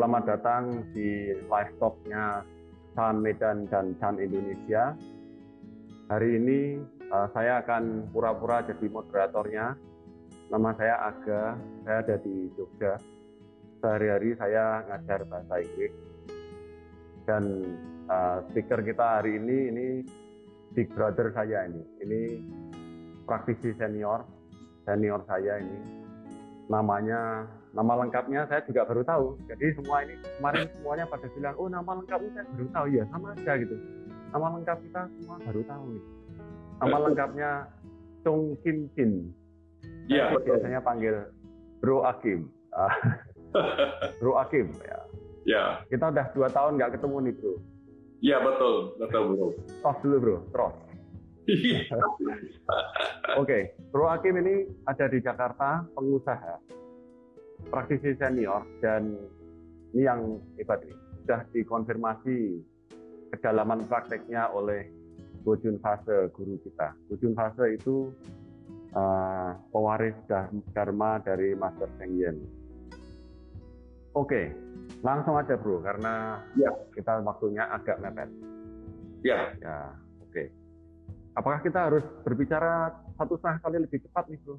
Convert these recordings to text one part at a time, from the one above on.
selamat datang di live talk-nya Medan dan Chan Indonesia. Hari ini uh, saya akan pura-pura jadi moderatornya. Nama saya Aga, saya ada di Jogja. Sehari-hari saya ngajar bahasa Inggris. Dan uh, speaker kita hari ini, ini big brother saya ini. Ini praktisi senior, senior saya ini. Namanya nama lengkapnya saya juga baru tahu. Jadi semua ini kemarin semuanya pada bilang, oh nama lengkapnya saya baru tahu ya sama aja gitu. Nama lengkap kita semua baru tahu nih. Nama lengkapnya Chung Kim Jin. Iya. Biasanya panggil Bro Akim. bro Akim ya. Ya. Kita udah dua tahun nggak ketemu nih Bro. Iya betul, betul Bro. Tos dulu Bro, terus. Iya. Oke, Bro Akim ini ada di Jakarta, pengusaha praktisi senior dan ini yang hebat ini sudah dikonfirmasi kedalaman prakteknya oleh Bojun Fase guru kita. Bojun Fase itu uh, pewaris dharma dari Master Seng Yen. Oke, langsung aja bro, karena ya. kita waktunya agak mepet. Ya. Ya, oke. Apakah kita harus berbicara satu setengah kali lebih cepat nih bro?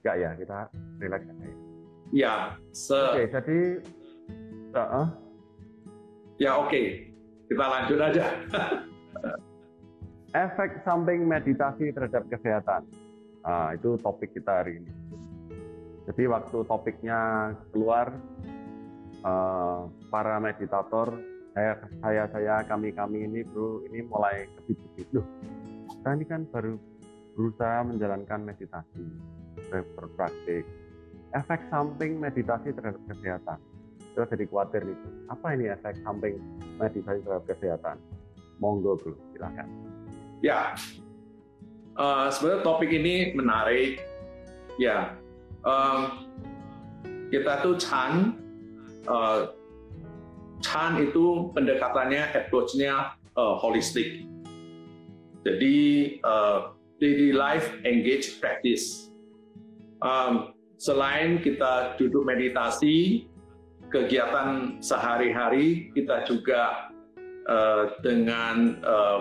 Enggak ya, kita relax aja ya. Ya, se Oke, jadi uh, Ya, oke. Okay. Kita lanjut aja. Efek samping meditasi terhadap kesehatan. Nah, itu topik kita hari ini. Jadi waktu topiknya keluar, uh, para meditator, saya, saya, saya, kami, kami ini, bro, ini mulai kebit-kebit. Loh, kita ini kan baru berusaha menjalankan meditasi, berpraktik, efek samping meditasi terhadap kesehatan. Kita jadi khawatir itu. Apa ini efek samping meditasi terhadap kesehatan? Monggo bro, silakan. Ya, uh, sebenarnya topik ini menarik. Ya, um, kita tuh Chan, uh, Chan itu pendekatannya, approach-nya uh, holistik. Jadi uh, daily life engage practice. Um, selain kita duduk meditasi, kegiatan sehari-hari kita juga uh, dengan uh,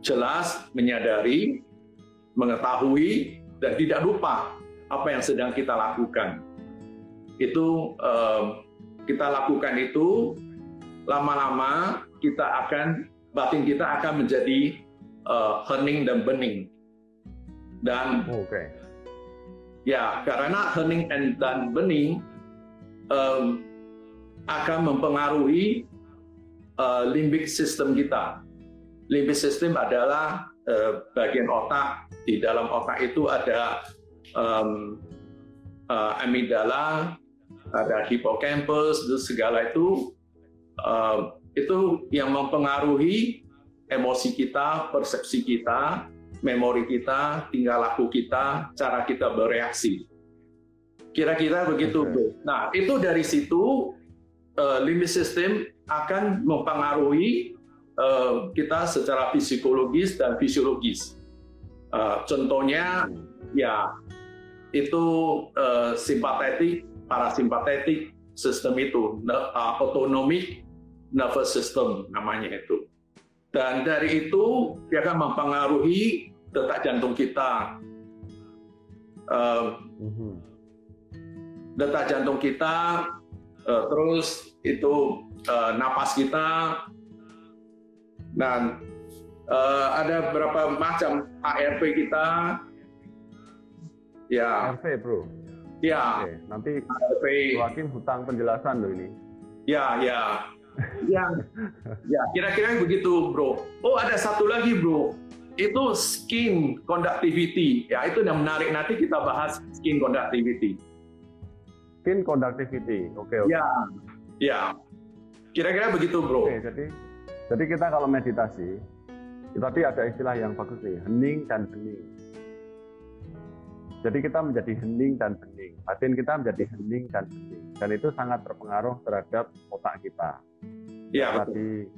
jelas menyadari, mengetahui, dan tidak lupa apa yang sedang kita lakukan. Itu uh, kita lakukan itu lama-lama kita akan batin kita akan menjadi uh, hening dan bening dan okay. ya karena hening dan bening um, akan mempengaruhi uh, limbic system kita. Limbic system adalah uh, bagian otak di dalam otak itu ada um, uh, amigdala, ada hippocampus, segala itu uh, itu yang mempengaruhi emosi kita, persepsi kita, memori kita, tinggal laku kita, cara kita bereaksi. Kira-kira begitu, okay. Nah, itu dari situ uh, limbic system akan mempengaruhi uh, kita secara psikologis dan fisiologis. Uh, contohnya, ya itu uh, simpatetik, parasimpatetik sistem itu, autonomic nervous system namanya itu. Dan dari itu dia akan mempengaruhi detak jantung kita. Uh, detak jantung kita, uh, terus itu uh, napas kita, dan uh, ada berapa macam ARP kita. Ya. ARP bro. Ya. Oke, nanti ARP. Hakim hutang penjelasan loh ini. Ya, ya. Yang ya kira-kira begitu bro. Oh ada satu lagi bro itu skin conductivity. Ya, itu yang menarik nanti kita bahas skin conductivity. Skin conductivity. Oke, okay, oke. Okay. Ya. Ya. Kira-kira begitu, Bro. Oke, okay, jadi jadi kita kalau meditasi, tadi ada istilah yang bagus nih, hening dan bening. Jadi kita menjadi hening dan bening. Batin kita menjadi hening dan bening. Dan itu sangat berpengaruh terhadap otak kita. Iya, Tadi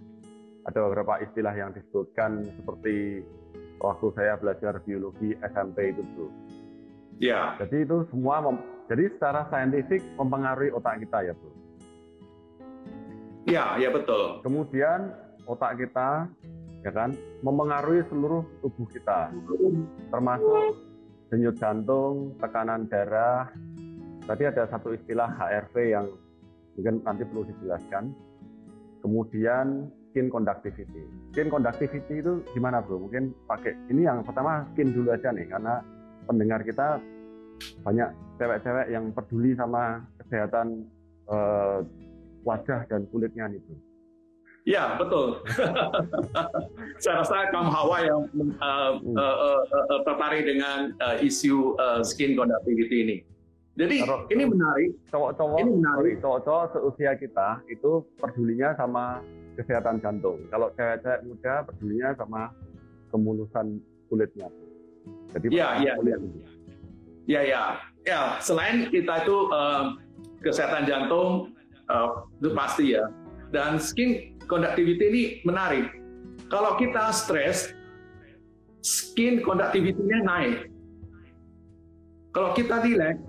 ada beberapa istilah yang disebutkan seperti waktu saya belajar biologi SMP itu bro. Ya. Jadi itu semua jadi secara saintifik mempengaruhi otak kita ya, Bro? Ya, ya betul. Kemudian otak kita ya kan mempengaruhi seluruh tubuh kita termasuk denyut jantung, tekanan darah. Tadi ada satu istilah HRV yang mungkin nanti perlu dijelaskan. Kemudian skin conductivity. Skin conductivity itu gimana bro? Mungkin pakai ini yang pertama skin dulu aja nih karena pendengar kita banyak cewek-cewek yang peduli sama kesehatan eh, wajah dan kulitnya nih bro. Ya betul. Saya rasa kaum hawa yang uh, uh, uh, uh, tertarik dengan uh, isu uh, skin conductivity ini. Jadi Kalau ini menarik. Cowok-cowok, ini menarik. Cowok-cowok seusia kita itu pedulinya sama kesehatan jantung. Kalau cewek-cewek muda pedulinya sama kemulusan kulitnya. Jadi ya, ya, kulit ya. ya, ya, ya. Selain kita itu uh, kesehatan jantung uh, itu pasti ya. Dan skin conductivity ini menarik. Kalau kita stres, skin conductivity-nya naik. Kalau kita relax,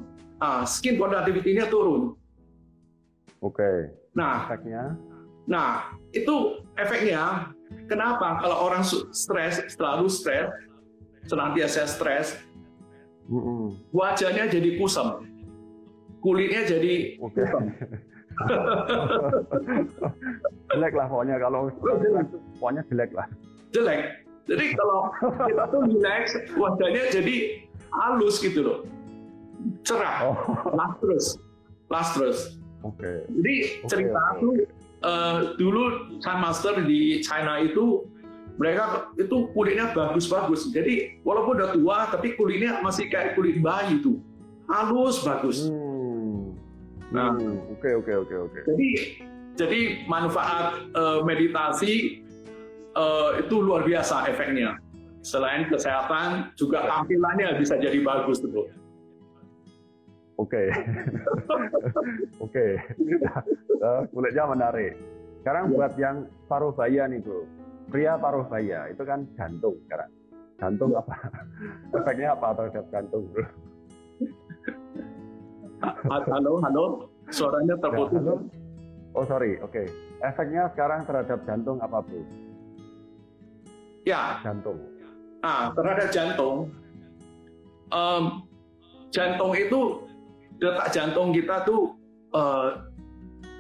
ah, skin conductivity-nya turun. Oke. Okay. Nah, efeknya? Nah, itu efeknya. Kenapa? Kalau orang stres, selalu stres, senantiasa stres, mm -mm. wajahnya jadi kusam, kulitnya jadi okay. kusam. jelek lah pokoknya kalau pokoknya jelek lah. Jelek. Jadi kalau kita tuh relax, wajahnya jadi halus gitu loh. Cerah, oh. lustrous. Lustrous. Oke. Okay. Jadi cerita okay, aku okay. Uh, dulu Chan Master di China itu mereka itu kulitnya bagus-bagus. Jadi walaupun udah tua tapi kulitnya masih kayak kulit bayi tuh. Halus bagus. Hmm Nah, hmm, oke oke oke oke. Jadi jadi manfaat uh, meditasi uh, itu luar biasa efeknya. Selain kesehatan, juga tampilannya bisa jadi bagus tuh. Oke, oke, eh, kulitnya menarik. Sekarang buat yang paruh baya nih bro, pria paruh baya itu kan jantung sekarang. Jantung apa? Efeknya apa terhadap jantung bro? halo, halo, suaranya terputus. Ya, halo. Oh sorry, oke. Okay. Efeknya sekarang terhadap jantung apa bu? Ya. Jantung. Ah, terhadap jantung. Um, jantung itu detak jantung kita tuh uh,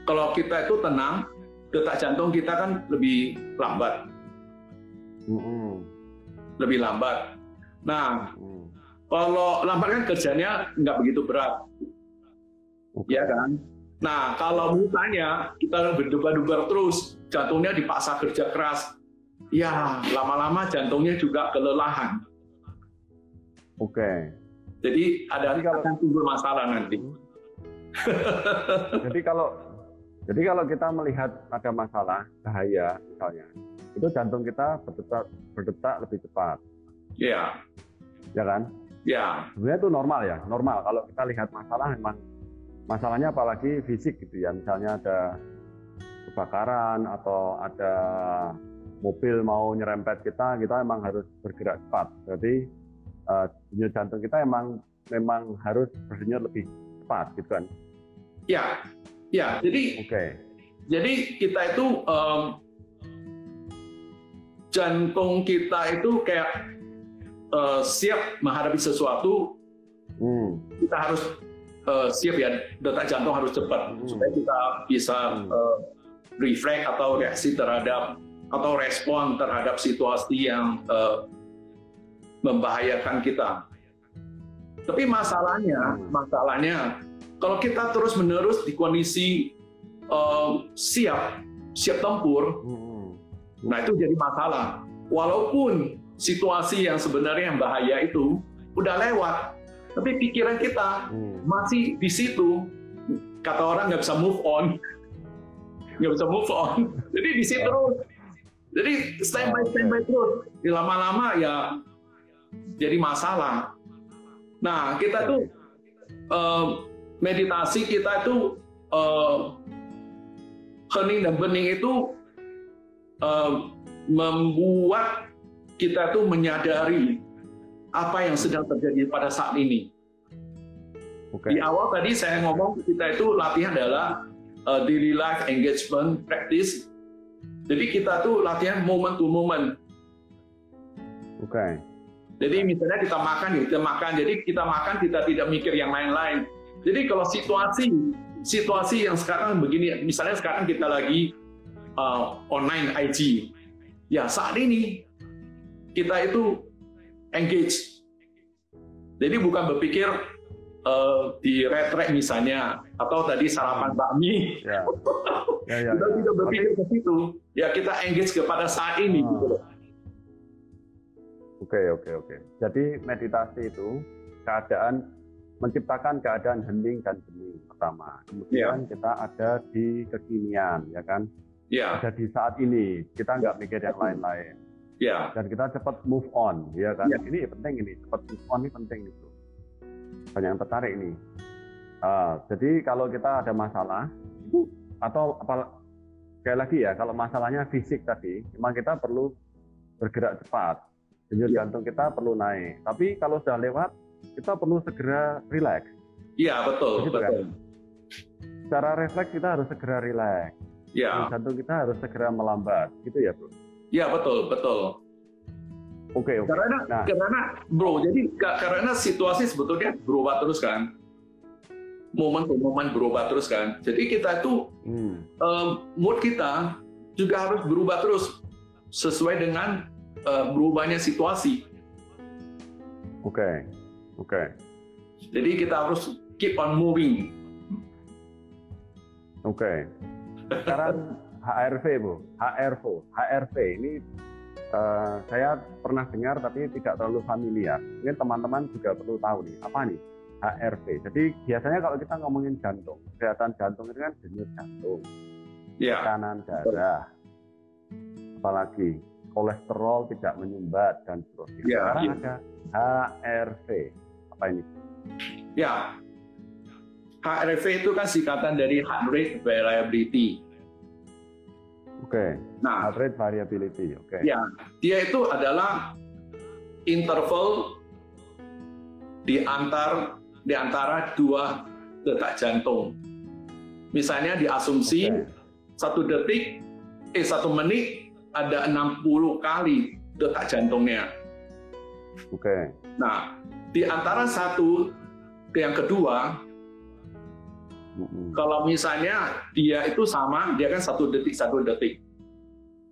kalau kita itu tenang, detak jantung kita kan lebih lambat. Mm -hmm. Lebih lambat. Nah, mm. kalau lambat kan kerjanya nggak begitu berat okay. ya kan? Nah, kalau misalnya kita berdebar-debar terus, jantungnya dipaksa kerja keras, ya lama-lama jantungnya juga kelelahan. Oke. Okay. Jadi ada jadi kalau, akan timbul masalah nanti. jadi kalau jadi kalau kita melihat ada masalah bahaya misalnya, itu jantung kita berdetak berdetak lebih cepat. Iya. Yeah. Ya kan? Ya. Yeah. Sebenarnya itu normal ya, normal. Kalau kita lihat masalah memang masalahnya apalagi fisik gitu ya misalnya ada kebakaran atau ada mobil mau nyerempet kita kita emang harus bergerak cepat jadi uh, denyut jantung kita emang memang harus berdenyut lebih cepat gitu kan ya ya jadi oke okay. jadi kita itu um, jantung kita itu kayak uh, siap menghadapi sesuatu hmm. kita harus uh, siap ya detak jantung harus cepat hmm. supaya kita bisa hmm. uh, refleks atau reaksi terhadap atau respon terhadap situasi yang uh, membahayakan kita. Tapi masalahnya, masalahnya kalau kita terus menerus di kondisi uh, siap siap tempur, hmm. nah itu jadi masalah. Walaupun situasi yang sebenarnya yang bahaya itu udah lewat, tapi pikiran kita hmm. masih di situ. Kata orang nggak bisa move on, nggak bisa move on. Jadi di situ terus. Jadi stand by stand by terus. Lama-lama ya jadi masalah. Nah kita tuh uh, meditasi kita itu uh, hening dan bening itu uh, membuat kita tuh menyadari apa yang sedang terjadi pada saat ini. Okay. Di awal tadi saya ngomong kita itu latihan adalah uh, daily life engagement practice. Jadi kita tuh latihan moment to moment. Oke. Okay. Jadi misalnya kita makan, kita makan. Jadi kita makan, kita tidak mikir yang lain-lain. Jadi kalau situasi situasi yang sekarang begini, misalnya sekarang kita lagi uh, online IG, ya saat ini kita itu engage. Jadi bukan berpikir uh, di retrek misalnya atau tadi sarapan bakmi. Ya. Ya, ya, kita ya. tidak berpikir ke situ. Ya kita engage kepada saat ini. Hmm. Oke oke oke. Jadi meditasi itu keadaan menciptakan keadaan hening dan bening pertama. Kemudian yeah. kita ada di kekinian, ya kan? Yeah. Ada di saat ini. Kita nggak mikir yang lain-lain. Yeah. Dan kita cepat move on, ya kan? Yeah. Ini penting ini, cepat move on ini penting itu. Banyak yang tertarik ini. Uh, jadi kalau kita ada masalah itu atau apa sekali lagi ya, kalau masalahnya fisik tadi, memang kita perlu bergerak cepat. Denyut yeah. jantung kita perlu naik. Tapi kalau sudah lewat, kita perlu segera rileks. Iya betul. Begitu, betul. Kan? Secara refleks kita harus segera rileks. Iya. Jantung kita harus segera melambat, gitu ya bro? Iya betul betul. Oke okay, oke. Okay. Karena nah. karena bro, jadi karena situasi sebetulnya berubah terus kan. Momen ke momen berubah terus kan. Jadi kita itu hmm. um, mood kita juga harus berubah terus sesuai dengan uh, berubahnya situasi. Oke. Okay. Oke. Okay. Jadi kita harus keep on moving. Oke. Okay. Sekarang HRV bu, HRV, HRV ini uh, saya pernah dengar tapi tidak terlalu familiar. Mungkin teman-teman juga perlu tahu nih apa nih HRV. Jadi biasanya kalau kita ngomongin jantung, kesehatan jantung itu kan denyut jantung, yeah. tekanan darah, apalagi kolesterol tidak menyumbat dan seterusnya. Yeah, Sekarang yeah. ada HRV apa ini? Ya, HRV itu kan singkatan dari heart rate variability. Oke. Okay. Nah, heart rate variability. Oke. Okay. Ya, dia itu adalah interval di antar di antara dua detak jantung. Misalnya diasumsi okay. satu detik, eh satu menit ada 60 kali detak jantungnya. Oke. Okay. Nah, di antara satu ke yang kedua, mm-hmm. kalau misalnya dia itu sama, dia kan satu detik satu detik.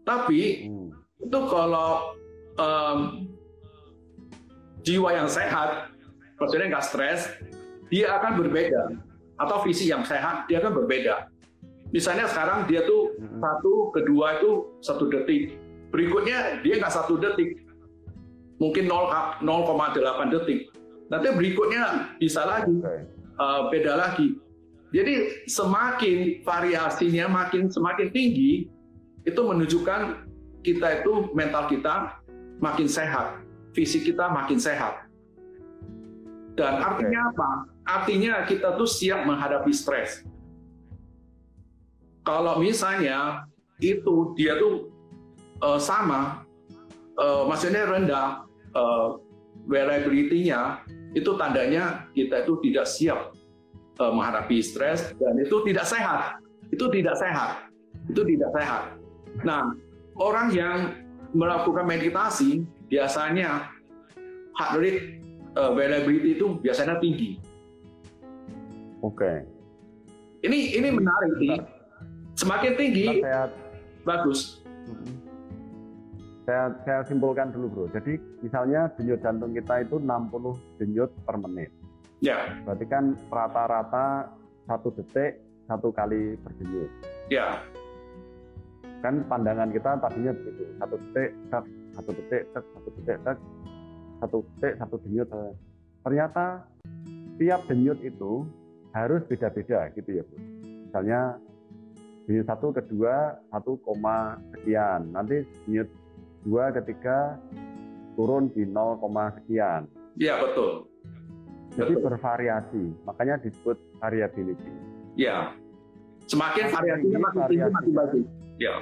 Tapi mm. itu kalau um, jiwa yang sehat, maksudnya nggak stres, dia akan berbeda. Atau visi yang sehat, dia akan berbeda. Misalnya sekarang dia tuh mm-hmm. satu, kedua itu satu detik. Berikutnya dia nggak satu detik, mungkin 0,8 detik. Nanti berikutnya bisa lagi, uh, beda lagi. Jadi semakin variasinya makin semakin tinggi, itu menunjukkan kita itu mental kita makin sehat, fisik kita makin sehat. Dan artinya apa? Artinya kita tuh siap menghadapi stres. Kalau misalnya itu dia tuh uh, sama, uh, maksudnya rendah, uh, variability-nya itu tandanya kita itu tidak siap uh, menghadapi stres dan itu tidak sehat. Itu tidak sehat. Itu tidak sehat. Nah, orang yang melakukan meditasi biasanya heart rate uh, variability itu biasanya tinggi. Oke. Okay. Ini ini menarik nih. Semakin tinggi, bagus. Mm-hmm saya, saya simpulkan dulu bro. Jadi misalnya denyut jantung kita itu 60 denyut per menit. Ya. Berarti kan rata-rata satu detik satu kali berdenyut. Ya. Kan pandangan kita tadinya begitu, satu detik, tek, satu detik, tek, satu detik, tek, satu detik, satu denyut. Ternyata tiap denyut itu harus beda-beda gitu ya bro. Misalnya denyut satu, kedua, satu koma sekian. Nanti denyut dua ketika turun di 0, sekian. Iya betul. Jadi betul. bervariasi, makanya disebut variability. Iya. Semakin variasinya makin tinggi makin bagus. Iya.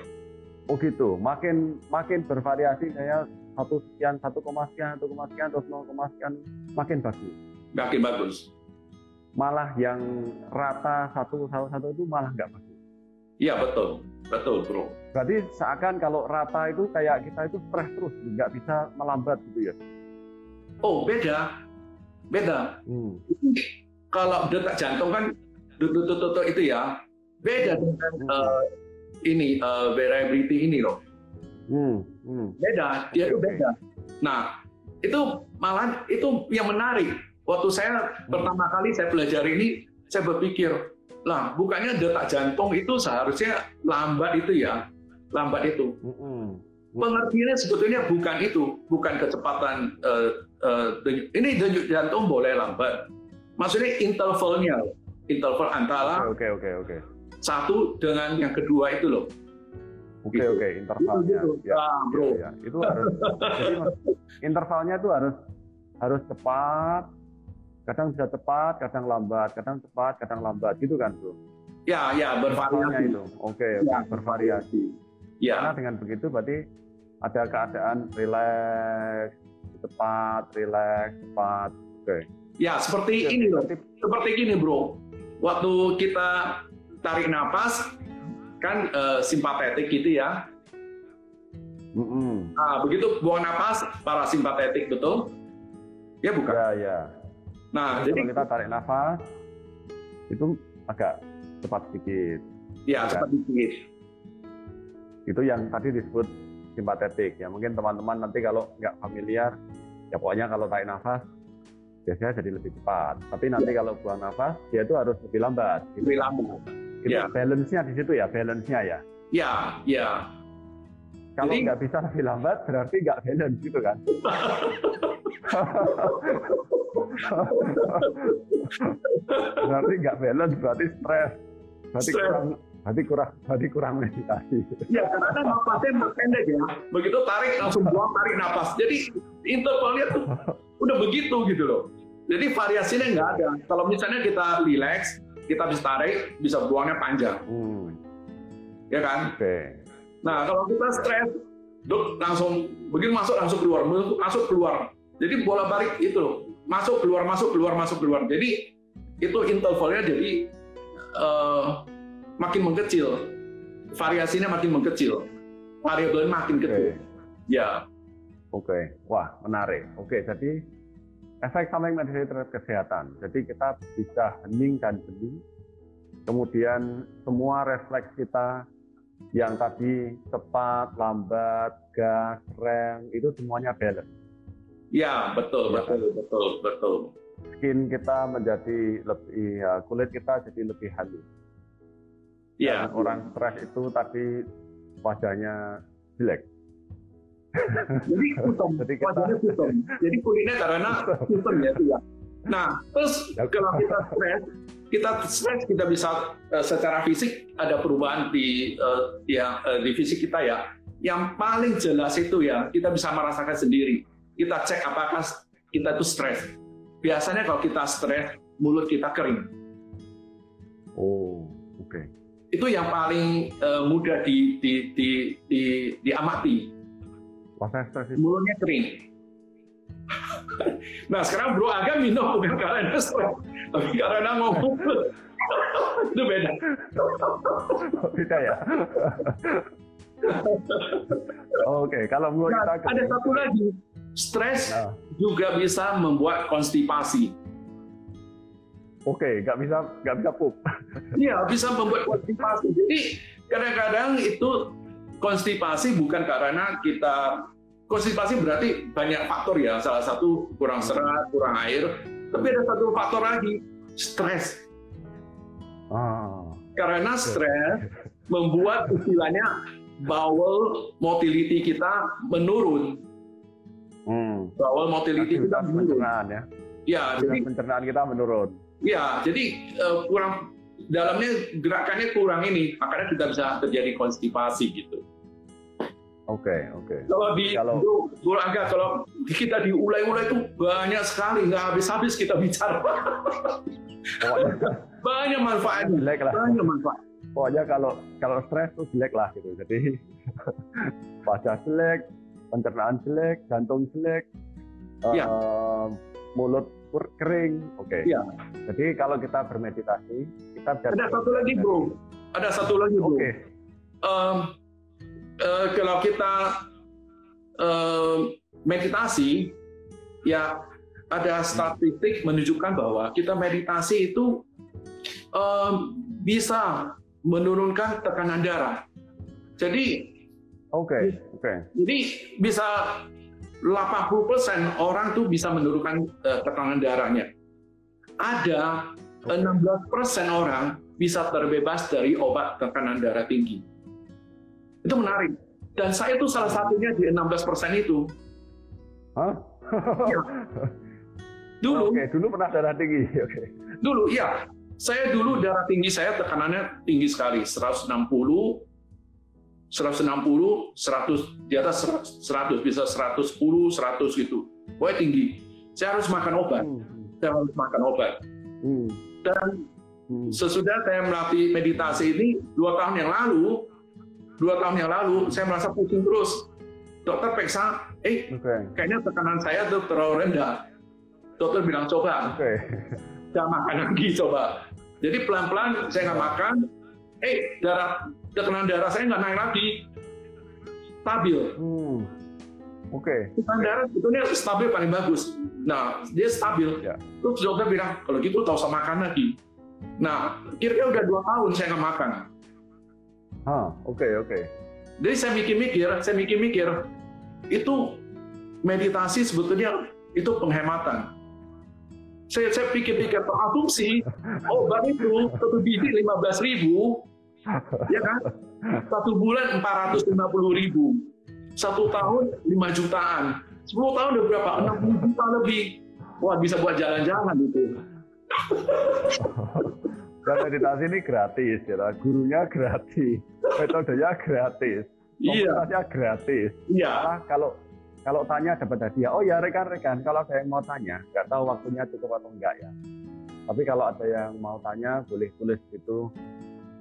Oh gitu, makin makin bervariasi saya satu sekian, satu koma sekian, satu koma sekian, terus nol koma sekian, makin bagus. Makin bagus. malah yang rata satu satu satu itu malah nggak bagus. Iya betul, betul bro. Berarti seakan kalau rata itu kayak kita itu stres terus, nggak bisa melambat gitu ya? Oh beda, beda. Hmm. Kalau detak jantung kan detuk-detuk itu ya beda dengan hmm. uh, ini uh, variability ini loh. Hmm. Hmm. Beda, dia itu beda. Nah itu malah itu yang menarik. Waktu saya hmm. pertama kali saya belajar ini, saya berpikir lah bukannya detak jantung itu seharusnya lambat itu ya lambat itu pengertiannya sebetulnya bukan itu bukan kecepatan uh, uh, denyut. ini denyut jantung boleh lambat maksudnya intervalnya interval antara oke okay, oke okay, oke okay. satu dengan yang kedua itu loh Oke okay, oke okay, intervalnya. Itu, itu. Ya, ah, bro. Ya, ya. Itu harus jadi, intervalnya itu harus harus cepat, kadang bisa cepat, kadang lambat, kadang cepat, kadang lambat, gitu kan, bro? Ya, ya, bervariasi. itu, oke, okay, ya. bervariasi. Ya. Karena dengan begitu berarti ada keadaan rileks, cepat, rileks, cepat, oke. Okay. Ya, seperti Jadi, ini loh, seperti gini, bro. Waktu kita tarik nafas, kan uh, simpatetik gitu ya. Mm -hmm. Nah, begitu buang nafas, parasimpatetik, betul? Ya bukan? Ya, ya. Nah, jadi, kalau kita tarik nafas itu agak cepat sedikit. Iya, cepat sedikit. Itu yang tadi disebut simpatetik. Ya mungkin teman-teman nanti kalau nggak familiar, ya pokoknya kalau tarik nafas biasanya jadi lebih cepat. Tapi nanti ya. kalau buang nafas, dia itu harus lebih lambat. Lebih lambat. Itu ya. balance-nya di situ ya, balance-nya ya. Ya, ya. Kalau nggak bisa lebih lambat, berarti nggak balance gitu kan. berarti nggak balance, berarti stres. Berarti stress. kurang berarti kurang berarti kurang meditasi. Ya, karena napasnya pendek ya. Begitu tarik langsung buang, tarik napas. Jadi intervalnya tuh udah begitu gitu loh. Jadi variasinya nggak ada. Kalau misalnya kita relax, kita bisa tarik, bisa buangnya panjang. Hmm. Ya kan? Oke. Okay. Nah, kalau kita stres, langsung begitu masuk langsung keluar, masuk keluar jadi bola balik itu masuk keluar masuk keluar masuk keluar. Jadi itu intervalnya jadi uh, makin mengecil, variasinya makin mengecil, variabelnya makin kecil. Okay. Ya. Oke, okay. wah menarik. Oke, okay, jadi efek samping meditasi terhadap kesehatan. Jadi kita bisa hening dan bening. Kemudian semua refleks kita yang tadi cepat, lambat, gas, rem, itu semuanya balance. Ya, betul, ya, betul, betul, betul. Skin kita menjadi lebih, ya, kulit kita jadi lebih halus. Ya. orang stres itu tadi wajahnya jelek. Jadi kutom, Jadi kita... wajahnya. Jadi kulitnya karena kutom ya, ya. Nah, terus ya, kalau kita stres, kita stres kita bisa uh, secara fisik ada perubahan di uh, ya uh, di fisik kita ya. Yang paling jelas itu ya kita bisa merasakan sendiri kita cek apakah kita itu stres. Biasanya kalau kita stres, mulut kita kering. Oh, oke. Okay. Itu yang paling uh, mudah di, di, di, di, diamati. Stres itu? Mulutnya kering. nah sekarang bro agak minum bukan karena stres, tapi karena ngomong. itu beda. beda ya. Oke, okay, kalau mulut nah, kita ada satu lagi Stres nah. juga bisa membuat konstipasi. Oke, nggak bisa nggak bisa pup. Iya, bisa membuat konstipasi. Jadi kadang-kadang itu konstipasi bukan karena kita konstipasi berarti banyak faktor ya. Salah satu kurang serat, kurang air. Tapi ada satu faktor lagi, stres. Ah. Karena stres membuat istilahnya bowel motility kita menurun. Hmm. Bawal motility kita pencernaan ya. Ya, jadi pencernaan kita menurun. Ya, jadi uh, kurang dalamnya gerakannya kurang ini, makanya kita bisa terjadi konstipasi gitu. Oke, okay, oke. Okay. Kalau di kalau itu, agak kalau kita diulai-ulai itu banyak sekali, nggak habis-habis kita bicara. banyak manfaatnya. Jelek lah. Banyak manfaat. Pokoknya kalau kalau stres tuh jelek lah gitu. Jadi wajah jelek, pencernaan jelek, jantung jelek, ya. uh, mulut kering. Oke. Okay. Iya. Jadi kalau kita bermeditasi, kita Ada satu lagi, Bro. Ada satu lagi, Bro. Oke. Okay. Um, uh, kalau kita um, meditasi, ya ada statistik menunjukkan bahwa kita meditasi itu um, bisa menurunkan tekanan darah. Jadi, oke, okay, oke. Okay. Jadi bisa 80% orang tuh bisa menurunkan uh, tekanan darahnya. Ada 16% orang bisa terbebas dari obat tekanan darah tinggi. Itu menarik. Dan saya itu salah satunya di 16% itu. Hah? Ya. Dulu. Oke, okay, dulu pernah darah tinggi. Oke. Okay. Dulu, iya. Saya dulu darah tinggi saya tekanannya tinggi sekali, 160, 160, 100 di atas 100 bisa 110, 100 gitu. Pokoknya tinggi. Saya harus makan obat. Hmm. Saya harus makan obat. Hmm. Dan hmm. sesudah saya melatih meditasi ini dua tahun yang lalu, dua tahun yang lalu saya merasa pusing terus. Dokter periksa, eh okay. kayaknya tekanan saya tuh terlalu rendah. Dokter bilang coba, okay. jangan makan lagi coba. Jadi pelan-pelan saya nggak makan, eh darah tekanan darah saya nggak naik lagi, stabil. Hmm. Oke. Okay. Tekanan darah sebetulnya stabil paling bagus. Nah, dia stabil. Ya. Terus dokter bilang, kalau gitu tahu usah makan lagi. Nah, kira-kira udah dua tahun saya nggak makan. Ah, oke okay, oke. Okay. Jadi saya mikir-mikir, saya mikir-mikir, itu meditasi sebetulnya itu penghematan. Saya, saya pikir-pikir, asumsi obat itu satu biji lima belas ribu, ya kan? Satu bulan 450 ribu. Satu tahun 5 jutaan. 10 tahun udah berapa? 60 juta lebih. Wah, bisa buat jalan-jalan itu. Dan meditasi ini gratis, ya. gurunya gratis, metodenya gratis, iya. gratis. Iya. Nah, kalau kalau tanya dapat hadiah, oh ya rekan-rekan, kalau ada yang mau tanya, nggak tahu waktunya cukup atau enggak ya. Tapi kalau ada yang mau tanya, boleh tulis itu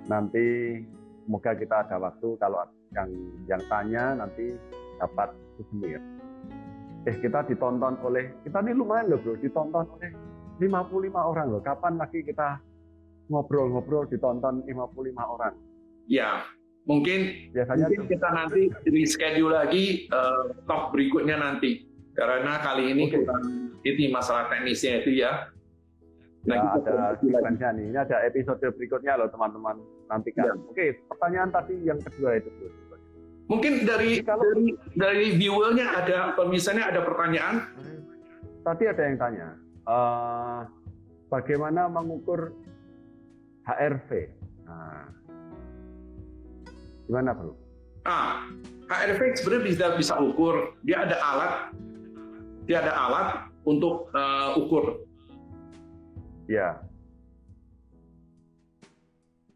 nanti semoga kita ada waktu kalau yang yang tanya nanti dapat souvenir. Eh kita ditonton oleh kita ini lumayan loh bro, ditonton oleh 55 orang loh. Kapan lagi kita ngobrol-ngobrol ditonton 55 orang? Ya, mungkin biasanya mungkin kita nanti reschedule lagi uh, talk berikutnya nanti karena kali ini okay. kita ini masalah teknisnya itu ya Nah, ya, ada sequence nih. Ini ada episode berikutnya loh teman-teman nantikan. Ya. Oke, pertanyaan tadi yang kedua itu. Mungkin dari kalau, dari dari viewernya ada misalnya ada pertanyaan. Tadi ada yang tanya, uh, bagaimana mengukur HRV? Nah, gimana bro? Ah, HRV sebenarnya bisa bisa ukur. Dia ada alat, dia ada alat untuk uh, ukur Ya.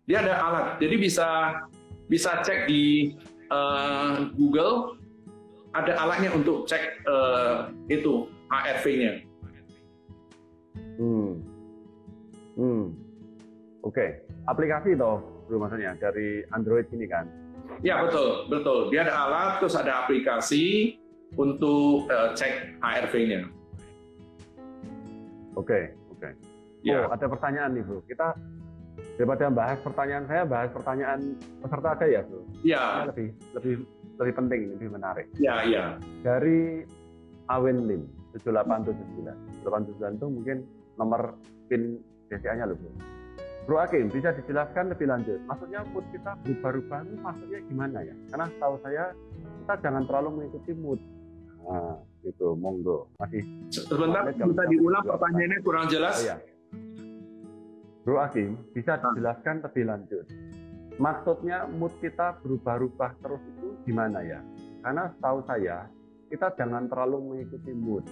Dia ada alat, jadi bisa bisa cek di uh, Google ada alatnya untuk cek uh, itu ARV-nya. Hmm. Hmm. Oke, okay. aplikasi toh, bro maksudnya dari Android ini kan? Ya betul, betul. Dia ada alat, terus ada aplikasi untuk uh, cek ARV-nya. Oke, okay, oke. Okay. Ya. Oh, ada pertanyaan nih, Bro. Kita daripada bahas pertanyaan saya, bahas pertanyaan peserta aja ya, Bro. Iya. Lebih lebih lebih penting, lebih menarik. Iya, iya. Dari Awen Lim 7879. 7879 itu mungkin nomor pin BCA-nya loh, Bro. Bro Akim, bisa dijelaskan lebih lanjut. Maksudnya mood kita berubah-ubah itu maksudnya gimana ya? Karena tahu saya kita jangan terlalu mengikuti mood. Nah, itu monggo. Masih sebentar kita diulang pertanyaannya kurang jelas. Oh, iya. Bro Akim, bisa ah. dijelaskan lebih lanjut. Maksudnya mood kita berubah-ubah terus itu gimana ya? Karena setahu saya, kita jangan terlalu mengikuti mood.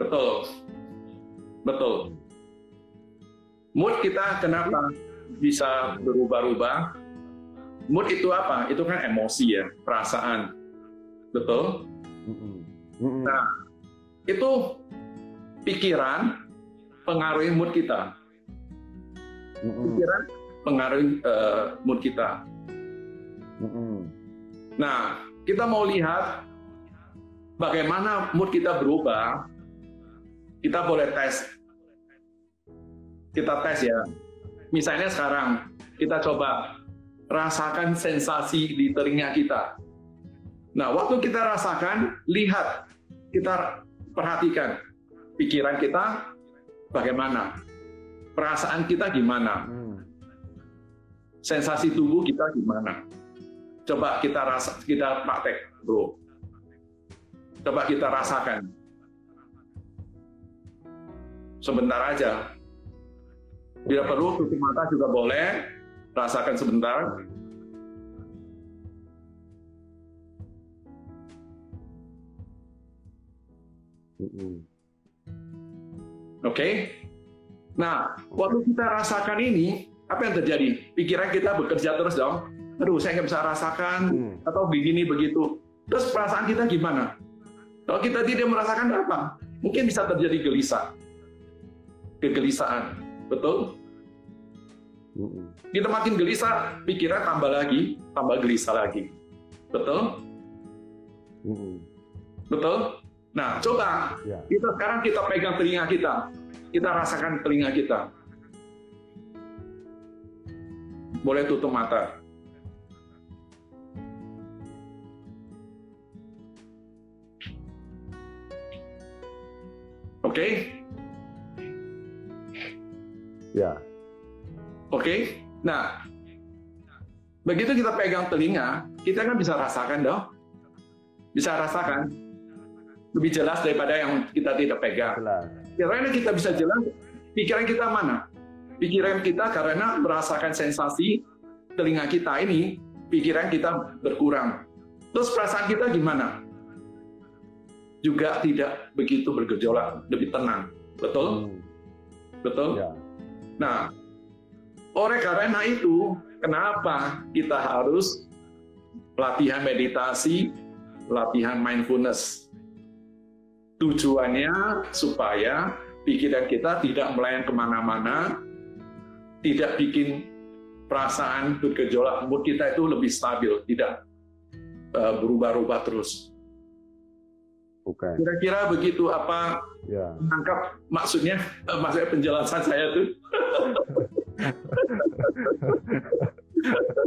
Betul. Betul. Mood kita kenapa bisa berubah-ubah? Mood itu apa? Itu kan emosi ya, perasaan. Betul? Nah, itu pikiran, pengaruhi mood kita. Pikiran pengaruhi uh, mood kita. Nah, kita mau lihat bagaimana mood kita berubah kita boleh tes. Kita tes ya. Misalnya sekarang kita coba rasakan sensasi di telinga kita. Nah, waktu kita rasakan, lihat, kita perhatikan pikiran kita bagaimana, perasaan kita gimana, sensasi tubuh kita gimana. Coba kita rasa, kita praktek, bro. Coba kita rasakan. Sebentar aja. Bila perlu tutup mata juga boleh, rasakan sebentar. Oke. Okay? Nah, waktu kita rasakan ini, apa yang terjadi? Pikiran kita bekerja terus dong aduh saya nggak bisa rasakan hmm. atau begini begitu. Terus perasaan kita gimana? Kalau kita tidak merasakan apa? Mungkin bisa terjadi gelisah, kegelisahan, betul? Kita makin gelisah, pikiran tambah lagi, tambah gelisah lagi, betul? Betul? Nah, coba ya. kita sekarang kita pegang telinga kita, kita rasakan telinga kita. Boleh tutup mata. Oke? Okay? Ya. Oke. Okay? Nah, begitu kita pegang telinga, kita kan bisa rasakan dong. Bisa rasakan. Lebih jelas daripada yang kita tidak pegang. Karena kita bisa jelas, pikiran kita mana? Pikiran kita karena merasakan sensasi telinga kita ini, pikiran kita berkurang. Terus perasaan kita gimana? juga tidak begitu bergejolak, lebih tenang. Betul? Hmm. Betul? Ya. Nah, oleh karena itu, kenapa kita harus latihan meditasi, latihan mindfulness? Tujuannya supaya pikiran kita tidak melayang ke mana-mana, tidak bikin perasaan bergejolak, mood kita itu lebih stabil, tidak eh, berubah-ubah terus. Okay. Kira-kira begitu apa ya. menangkap maksudnya uh, maksudnya penjelasan saya tuh.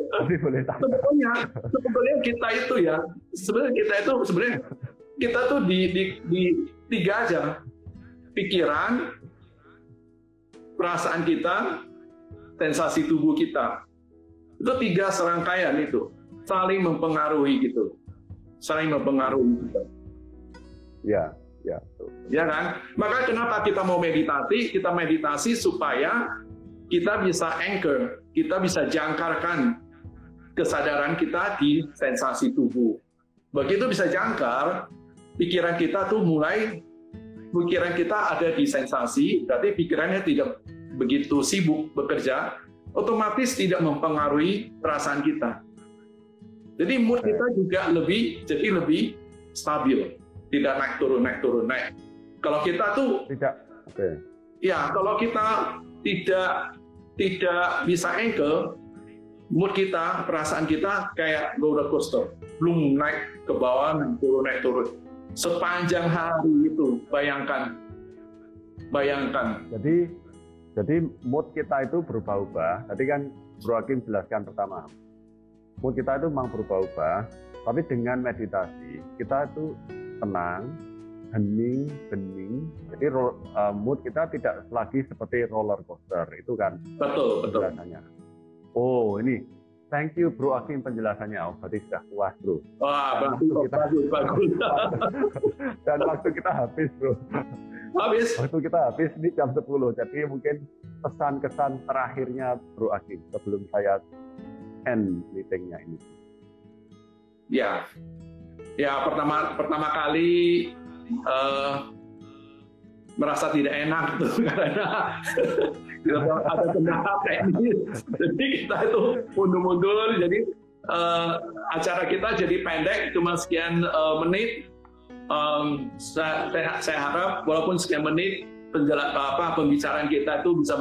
Tapi boleh. Sebetulnya, sebetulnya kita itu ya, sebenarnya kita itu sebenarnya kita tuh di, di, di tiga aja, pikiran, perasaan kita, sensasi tubuh kita. Itu tiga serangkaian itu, saling mempengaruhi gitu, saling mempengaruhi kita. Ya, ya. Ya kan? Maka kenapa kita mau meditasi? Kita meditasi supaya kita bisa anchor, kita bisa jangkarkan kesadaran kita di sensasi tubuh. Begitu bisa jangkar, pikiran kita tuh mulai pikiran kita ada di sensasi, berarti pikirannya tidak begitu sibuk bekerja, otomatis tidak mempengaruhi perasaan kita. Jadi mood kita juga lebih jadi lebih stabil tidak naik turun naik turun naik. Kalau kita tuh tidak, oke. Okay. Ya, kalau kita tidak tidak bisa anchor, mood kita, perasaan kita kayak roller coaster, belum naik ke bawah, naik turun, naik turun. Sepanjang hari itu, bayangkan, bayangkan. Jadi, jadi mood kita itu berubah-ubah. Tadi kan Bro Hakim jelaskan pertama, mood kita itu memang berubah-ubah, tapi dengan meditasi kita itu tenang, hening, bening. Jadi uh, mood kita tidak lagi seperti roller coaster itu kan. Betul, betul. Penjelasannya. Oh, ini Thank you Bro Akim penjelasannya. Oh, berarti sudah puas Bro. Wah, bagus, kita, bagus, bagus. dan waktu kita habis Bro. Habis. Waktu kita habis ini jam 10. Jadi mungkin pesan-kesan terakhirnya Bro Akim sebelum saya end meetingnya ini. Ya, ya pertama pertama kali uh, merasa tidak enak tuh karena ada kendala teknis. Jadi kita itu mundur-mundur. Jadi uh, acara kita jadi pendek, cuma sekian uh, menit. Um, saya, saya harap walaupun sekian menit penjelas apa pembicaraan kita itu bisa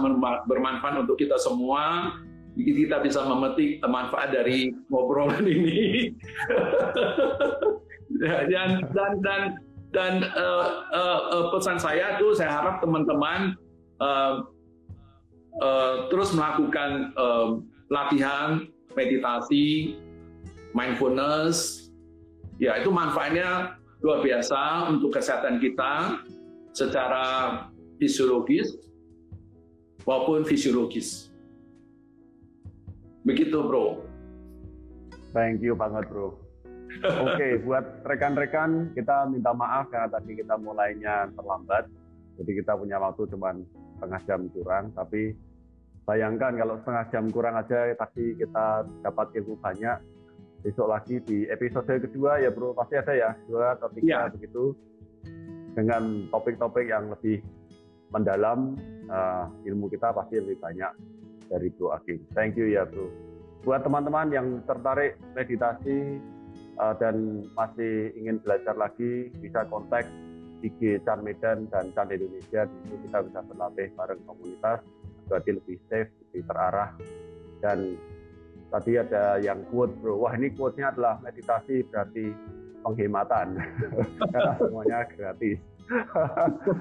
bermanfaat untuk kita semua kita bisa memetik manfaat dari ngobrolan ini. dan dan dan Dan uh, uh, uh, pesan saya tuh saya harap teman-teman uh, uh, terus melakukan uh, latihan meditasi, mindfulness. Ya itu manfaatnya luar biasa untuk kesehatan kita secara fisiologis maupun fisiologis. Begitu bro. Thank you banget bro. Oke, okay, buat rekan-rekan kita minta maaf karena tadi kita mulainya terlambat. Jadi kita punya waktu cuma setengah jam kurang, tapi bayangkan kalau setengah jam kurang aja tadi kita dapat ilmu banyak. Besok lagi di episode kedua ya bro, pasti ada ya, dua atau tiga ya. begitu. Dengan topik-topik yang lebih mendalam, uh, ilmu kita pasti lebih banyak dari Bro Agim. Thank you ya bro. Buat teman-teman yang tertarik meditasi, uh, dan masih ingin belajar lagi, bisa kontak IG Chan Medan dan Chan Indonesia. Di situ kita bisa berlatih bareng komunitas, berarti lebih safe, lebih terarah. Dan tadi ada yang quote bro, wah ini quote-nya adalah meditasi berarti penghematan, karena semuanya gratis.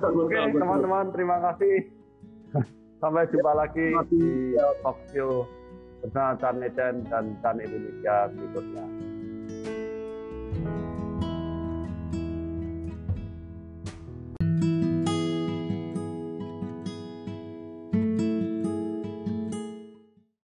Oke okay, teman-teman, terima kasih. Sampai jumpa lagi di talk show bersama Chan Medan dan Chan Indonesia berikutnya.